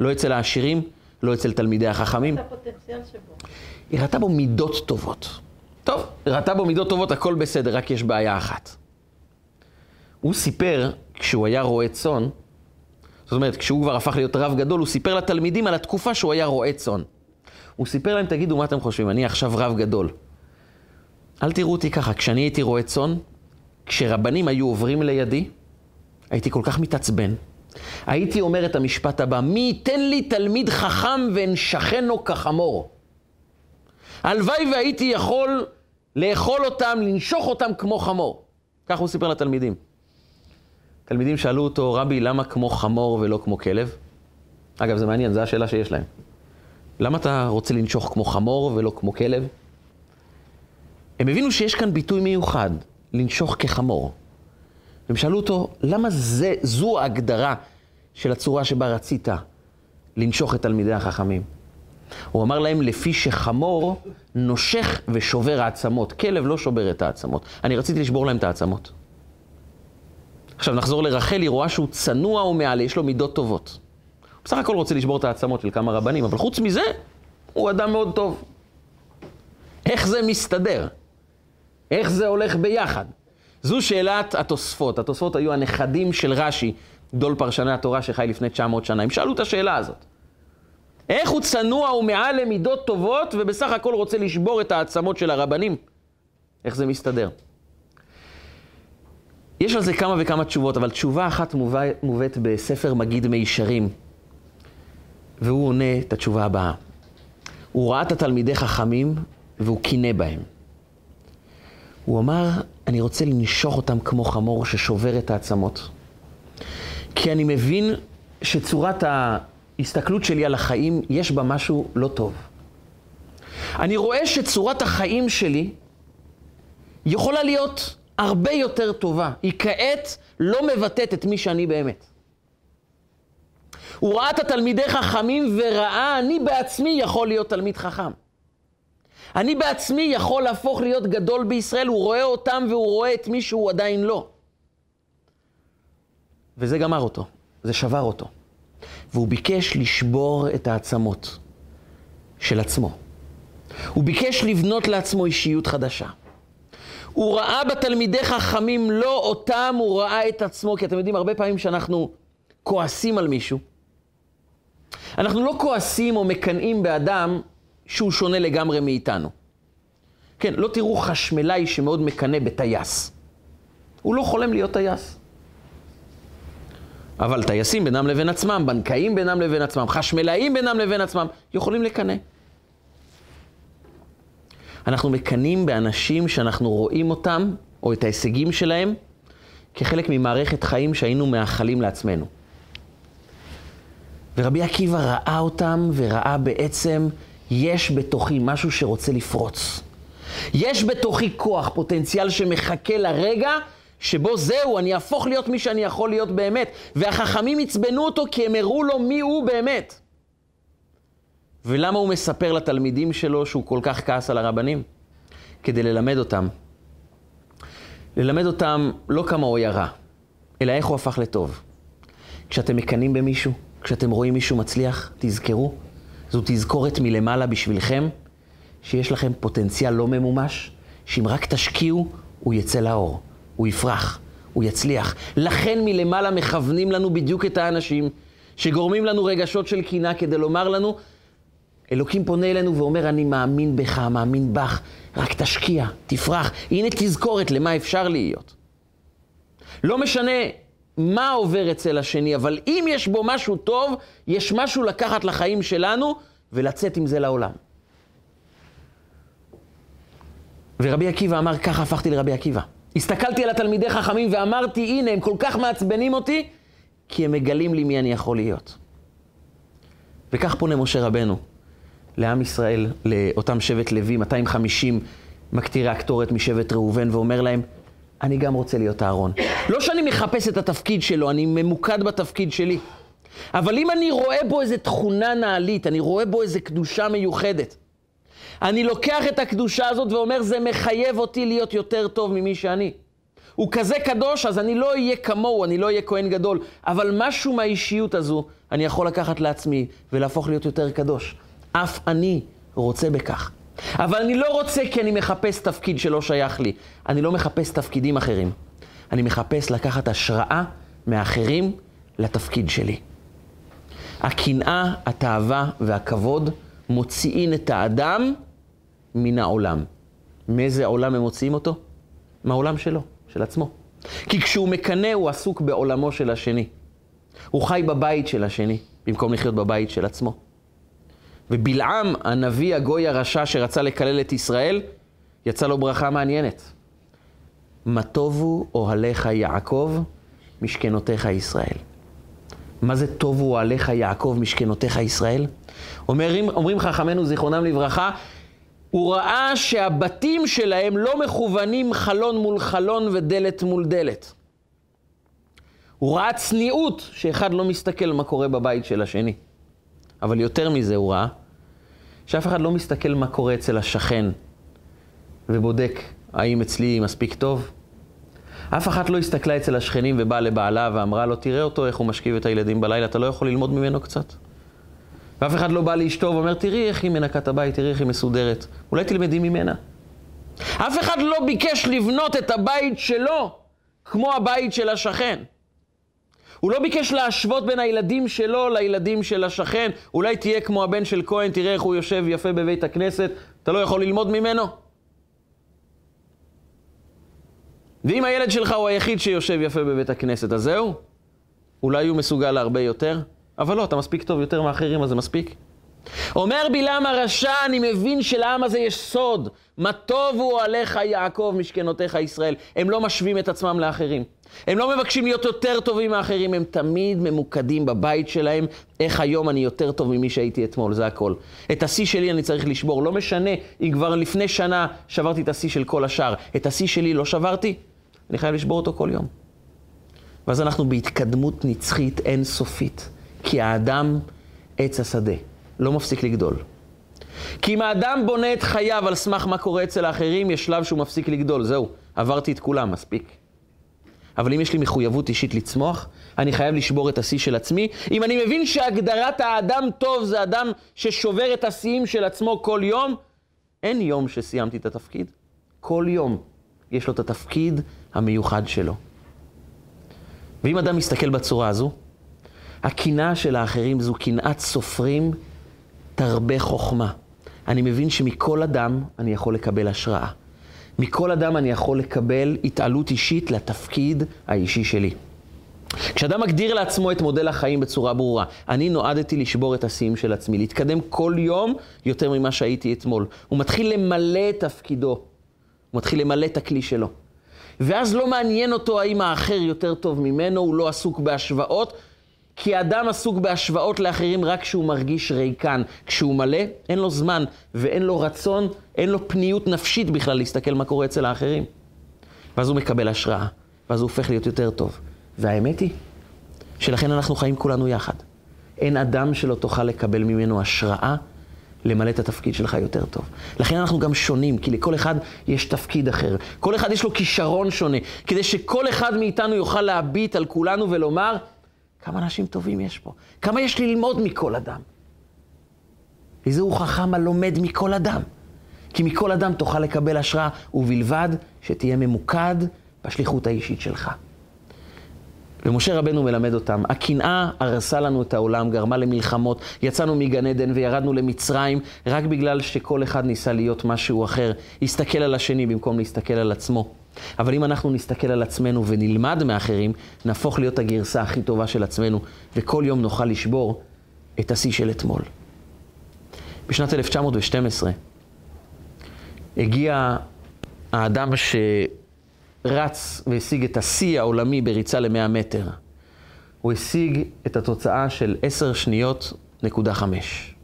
לא אצל העשירים, לא אצל תלמידי החכמים. היא ראתה בו מידות טובות. טוב, ראתה בו מידות טובות, הכל בסדר, רק יש בעיה אחת. הוא סיפר, כשהוא היה רועה צאן, זאת אומרת, כשהוא כבר הפך להיות רב גדול, הוא סיפר לתלמידים על התקופה שהוא היה רועה צאן. הוא סיפר להם, תגידו, מה אתם חושבים? אני עכשיו רב גדול. אל תראו אותי ככה, כשאני הייתי רועה צאן, כשרבנים היו עוברים לידי, הייתי כל כך מתעצבן. הייתי אומר את המשפט הבא, מי ייתן לי תלמיד חכם ואנשכנו כחמור? הלוואי והייתי יכול לאכול אותם, לנשוך אותם כמו חמור. כך הוא סיפר לתלמידים. תלמידים שאלו אותו, רבי, למה כמו חמור ולא כמו כלב? אגב, זה מעניין, זו השאלה שיש להם. למה אתה רוצה לנשוך כמו חמור ולא כמו כלב? הם הבינו שיש כאן ביטוי מיוחד, לנשוך כחמור. והם שאלו אותו, למה זה, זו ההגדרה של הצורה שבה רצית לנשוך את תלמידי החכמים? הוא אמר להם, לפי שחמור נושך ושובר העצמות. כלב לא שובר את העצמות. אני רציתי לשבור להם את העצמות. עכשיו נחזור לרחל, היא רואה שהוא צנוע ומעלה, יש לו מידות טובות. בסך הכל רוצה לשבור את העצמות של כמה רבנים, אבל חוץ מזה, הוא אדם מאוד טוב. איך זה מסתדר? איך זה הולך ביחד? זו שאלת התוספות. התוספות היו הנכדים של רש"י, גדול פרשני התורה שחי לפני 900 שנה. הם שאלו את השאלה הזאת. איך הוא צנוע ומעל למידות טובות, ובסך הכל רוצה לשבור את העצמות של הרבנים? איך זה מסתדר? יש על זה כמה וכמה תשובות, אבל תשובה אחת מובאת בספר מגיד מישרים, והוא עונה את התשובה הבאה. הוא ראה את התלמידי חכמים והוא קינא בהם. הוא אמר, אני רוצה לנשוך אותם כמו חמור ששובר את העצמות. כי אני מבין שצורת ההסתכלות שלי על החיים, יש בה משהו לא טוב. אני רואה שצורת החיים שלי יכולה להיות הרבה יותר טובה. היא כעת לא מבטאת את מי שאני באמת. הוא ראה את התלמידי חכמים וראה, אני בעצמי יכול להיות תלמיד חכם. אני בעצמי יכול להפוך להיות גדול בישראל, הוא רואה אותם והוא רואה את מי שהוא עדיין לא. וזה גמר אותו, זה שבר אותו. והוא ביקש לשבור את העצמות של עצמו. הוא ביקש לבנות לעצמו אישיות חדשה. הוא ראה בתלמידי חכמים לא אותם, הוא ראה את עצמו, כי אתם יודעים, הרבה פעמים שאנחנו כועסים על מישהו, אנחנו לא כועסים או מקנאים באדם שהוא שונה לגמרי מאיתנו. כן, לא תראו חשמלאי שמאוד מקנא בטייס. הוא לא חולם להיות טייס. אבל טייסים בינם לבין עצמם, בנקאים בינם לבין עצמם, חשמלאים בינם לבין עצמם, יכולים לקנא. אנחנו מקנאים באנשים שאנחנו רואים אותם, או את ההישגים שלהם, כחלק ממערכת חיים שהיינו מאחלים לעצמנו. ורבי עקיבא ראה אותם וראה בעצם, יש בתוכי משהו שרוצה לפרוץ. יש בתוכי כוח, פוטנציאל שמחכה לרגע שבו זהו, אני אהפוך להיות מי שאני יכול להיות באמת. והחכמים עצבנו אותו כי הם הראו לו מי הוא באמת. ולמה הוא מספר לתלמידים שלו שהוא כל כך כעס על הרבנים? כדי ללמד אותם. ללמד אותם לא כמה הוא ירה, אלא איך הוא הפך לטוב. כשאתם מקנאים במישהו, כשאתם רואים מישהו מצליח, תזכרו, זו תזכורת מלמעלה בשבילכם, שיש לכם פוטנציאל לא ממומש, שאם רק תשקיעו, הוא יצא לאור, הוא יפרח, הוא יצליח. לכן מלמעלה מכוונים לנו בדיוק את האנשים שגורמים לנו רגשות של קינה כדי לומר לנו, אלוקים פונה אלינו ואומר, אני מאמין בך, מאמין בך, רק תשקיע, תפרח. הנה תזכורת למה אפשר להיות. לא משנה מה עובר אצל השני, אבל אם יש בו משהו טוב, יש משהו לקחת לחיים שלנו ולצאת עם זה לעולם. ורבי עקיבא אמר, ככה הפכתי לרבי עקיבא. הסתכלתי על התלמידי חכמים ואמרתי, הנה, הם כל כך מעצבנים אותי, כי הם מגלים לי מי אני יכול להיות. וכך פונה משה רבנו לעם ישראל, לאותם שבט לוי, 250 מקטירי הקטורת משבט ראובן, ואומר להם, אני גם רוצה להיות אהרון. לא שאני מחפש את התפקיד שלו, אני ממוקד בתפקיד שלי. אבל אם אני רואה בו איזו תכונה נעלית, אני רואה בו איזו קדושה מיוחדת, אני לוקח את הקדושה הזאת ואומר, זה מחייב אותי להיות יותר טוב ממי שאני. הוא כזה קדוש, אז אני לא אהיה כמוהו, אני לא אהיה כהן גדול. אבל משהו מהאישיות הזו אני יכול לקחת לעצמי ולהפוך להיות יותר קדוש. אף אני רוצה בכך. אבל אני לא רוצה כי אני מחפש תפקיד שלא שייך לי. אני לא מחפש תפקידים אחרים. אני מחפש לקחת השראה מאחרים לתפקיד שלי. הקנאה, התאווה והכבוד מוציאים את האדם מן העולם. מאיזה עולם הם מוציאים אותו? מהעולם שלו, של עצמו. כי כשהוא מקנא הוא עסוק בעולמו של השני. הוא חי בבית של השני, במקום לחיות בבית של עצמו. ובלעם, הנביא הגוי הרשע שרצה לקלל את ישראל, יצא לו ברכה מעניינת. מה טובו אוהליך יעקב, משכנותיך ישראל. מה זה טובו אוהליך יעקב, משכנותיך ישראל? אומרים, אומרים חכמינו, זיכרונם לברכה, הוא ראה שהבתים שלהם לא מכוונים חלון מול חלון ודלת מול דלת. הוא ראה צניעות שאחד לא מסתכל מה קורה בבית של השני. אבל יותר מזה הוא ראה שאף אחד לא מסתכל מה קורה אצל השכן ובודק האם אצלי מספיק טוב. אף אחת לא הסתכלה אצל השכנים ובאה לבעלה ואמרה לו, תראה אותו איך הוא משכיב את הילדים בלילה, אתה לא יכול ללמוד ממנו קצת? ואף אחד לא בא לאשתו ואומר, תראי איך היא מנקה את הבית, תראי איך היא מסודרת. אולי תלמדי ממנה. אף אחד לא ביקש לבנות את הבית שלו כמו הבית של השכן. הוא לא ביקש להשוות בין הילדים שלו לילדים של השכן. אולי תהיה כמו הבן של כהן, תראה איך הוא יושב יפה בבית הכנסת, אתה לא יכול ללמוד ממנו? ואם הילד שלך הוא היחיד שיושב יפה בבית הכנסת, אז זהו? אולי הוא מסוגל להרבה יותר? אבל לא, אתה מספיק טוב יותר מאחרים, אז זה מספיק. אומר בלעם הרשע, אני מבין שלעם הזה יש סוד. מה טוב הוא עליך יעקב משכנותיך ישראל. הם לא משווים את עצמם לאחרים. הם לא מבקשים להיות יותר טובים מאחרים, הם תמיד ממוקדים בבית שלהם, איך היום אני יותר טוב ממי שהייתי אתמול, זה הכל. את השיא שלי אני צריך לשבור, לא משנה אם כבר לפני שנה שברתי את השיא של כל השאר. את השיא שלי לא שברתי, אני חייב לשבור אותו כל יום. ואז אנחנו בהתקדמות נצחית אינסופית. כי האדם עץ השדה, לא מפסיק לגדול. כי אם האדם בונה את חייו על סמך מה קורה אצל האחרים, יש שלב שהוא מפסיק לגדול. זהו, עברתי את כולם, מספיק. אבל אם יש לי מחויבות אישית לצמוח, אני חייב לשבור את השיא של עצמי. אם אני מבין שהגדרת האדם טוב זה אדם ששובר את השיאים של עצמו כל יום, אין יום שסיימתי את התפקיד. כל יום יש לו את התפקיד המיוחד שלו. ואם אדם מסתכל בצורה הזו, הקנאה של האחרים זו קנאת סופרים תרבה חוכמה. אני מבין שמכל אדם אני יכול לקבל השראה. מכל אדם אני יכול לקבל התעלות אישית לתפקיד האישי שלי. כשאדם מגדיר לעצמו את מודל החיים בצורה ברורה, אני נועדתי לשבור את השיאים של עצמי, להתקדם כל יום יותר ממה שהייתי אתמול. הוא מתחיל למלא את תפקידו, הוא מתחיל למלא את הכלי שלו. ואז לא מעניין אותו האם האחר יותר טוב ממנו, הוא לא עסוק בהשוואות, כי אדם עסוק בהשוואות לאחרים רק כשהוא מרגיש ריקן. כשהוא מלא, אין לו זמן ואין לו רצון, אין לו פניות נפשית בכלל להסתכל מה קורה אצל האחרים. ואז הוא מקבל השראה, ואז הוא הופך להיות יותר טוב. והאמת היא שלכן אנחנו חיים כולנו יחד. אין אדם שלא תוכל לקבל ממנו השראה למלא את התפקיד שלך יותר טוב. לכן אנחנו גם שונים, כי לכל אחד יש תפקיד אחר. כל אחד יש לו כישרון שונה, כדי שכל אחד מאיתנו יוכל להביט על כולנו ולומר, כמה אנשים טובים יש פה, כמה יש ללמוד מכל אדם. וזהו חכם הלומד מכל אדם. כי מכל אדם תוכל לקבל השראה, ובלבד שתהיה ממוקד בשליחות האישית שלך. ומשה רבנו מלמד אותם, הקנאה הרסה לנו את העולם, גרמה למלחמות, יצאנו מגן עדן וירדנו למצרים, רק בגלל שכל אחד ניסה להיות משהו אחר, הסתכל על השני במקום להסתכל על עצמו. אבל אם אנחנו נסתכל על עצמנו ונלמד מאחרים, נהפוך להיות הגרסה הכי טובה של עצמנו, וכל יום נוכל לשבור את השיא של אתמול. בשנת 1912 הגיע האדם שרץ והשיג את השיא העולמי בריצה ל-100 מטר. הוא השיג את התוצאה של 10 שניות נקודה 5.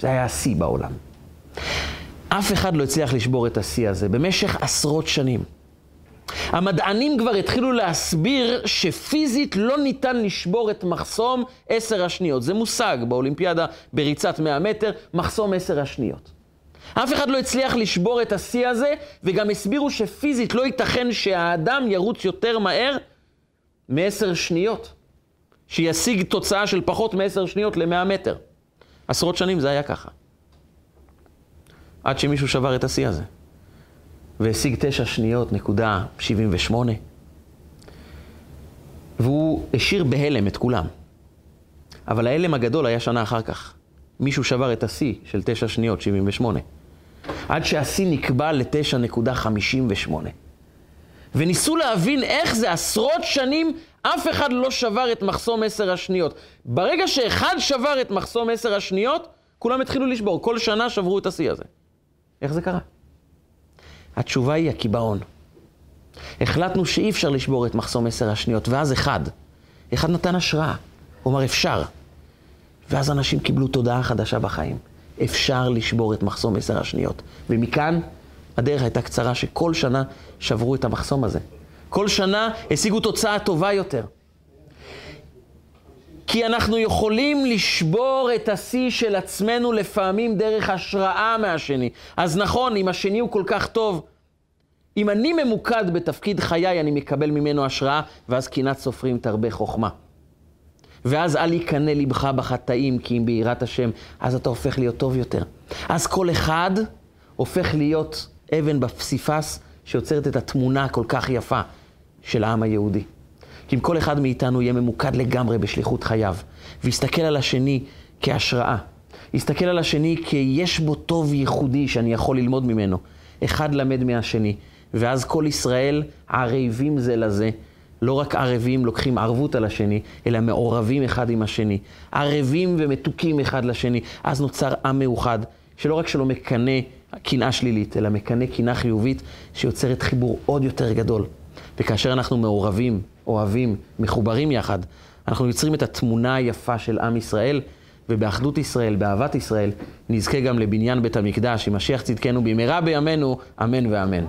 זה היה השיא בעולם. אף אחד לא הצליח לשבור את השיא הזה במשך עשרות שנים. המדענים כבר התחילו להסביר שפיזית לא ניתן לשבור את מחסום עשר השניות. זה מושג באולימפיאדה בריצת 100 מטר, מחסום עשר השניות. אף אחד לא הצליח לשבור את השיא הזה, וגם הסבירו שפיזית לא ייתכן שהאדם ירוץ יותר מהר מעשר שניות. שישיג תוצאה של פחות מעשר שניות למאה מטר. עשרות שנים זה היה ככה. עד שמישהו שבר את השיא הזה. והשיג תשע שניות, נקודה שבעים ושמונה. והוא השאיר בהלם את כולם. אבל ההלם הגדול היה שנה אחר כך. מישהו שבר את השיא של תשע שניות, שבעים ושמונה. עד שהשיא נקבע לתשע נקודה חמישים ושמונה. וניסו להבין איך זה עשרות שנים, אף אחד לא שבר את מחסום עשר השניות. ברגע שאחד שבר את מחסום עשר השניות, כולם התחילו לשבור. כל שנה שברו את השיא הזה. איך זה קרה? התשובה היא הקיבעון. החלטנו שאי אפשר לשבור את מחסום עשר השניות, ואז אחד, אחד נתן השראה, הוא אמר אפשר. ואז אנשים קיבלו תודעה חדשה בחיים. אפשר לשבור את מחסום עשר השניות. ומכאן הדרך הייתה קצרה, שכל שנה שברו את המחסום הזה. כל שנה השיגו תוצאה טובה יותר. כי אנחנו יכולים לשבור את השיא של עצמנו לפעמים דרך השראה מהשני. אז נכון, אם השני הוא כל כך טוב, אם אני ממוקד בתפקיד חיי, אני מקבל ממנו השראה, ואז קנאת סופרים תרבה חוכמה. ואז אל יקנא לבך בחטאים, כי אם ביראת השם, אז אתה הופך להיות טוב יותר. אז כל אחד הופך להיות אבן בפסיפס שיוצרת את התמונה הכל כך יפה של העם היהודי. כי אם כל אחד מאיתנו יהיה ממוקד לגמרי בשליחות חייו, ויסתכל על השני כהשראה, יסתכל על השני כי יש בו טוב ייחודי שאני יכול ללמוד ממנו, אחד למד מהשני, ואז כל ישראל ערבים זה לזה, לא רק ערבים לוקחים ערבות על השני, אלא מעורבים אחד עם השני, ערבים ומתוקים אחד לשני, אז נוצר עם מאוחד, שלא רק שלא מקנא קנאה שלילית, אלא מקנא קנאה חיובית, שיוצרת חיבור עוד יותר גדול. וכאשר אנחנו מעורבים, אוהבים, מחוברים יחד, אנחנו יוצרים את התמונה היפה של עם ישראל, ובאחדות ישראל, באהבת ישראל, נזכה גם לבניין בית המקדש, עם משיח צדקנו במהרה בימינו, אמן ואמן.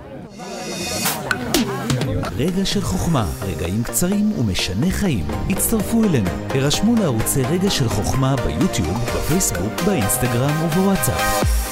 רגע של חוכמה, רגעים קצרים ומשנה חיים. הצטרפו אלינו, הרשמו לערוצי רגע של חוכמה ביוטיוב, בפייסבוק, באינסטגרם ובוואטסאפ.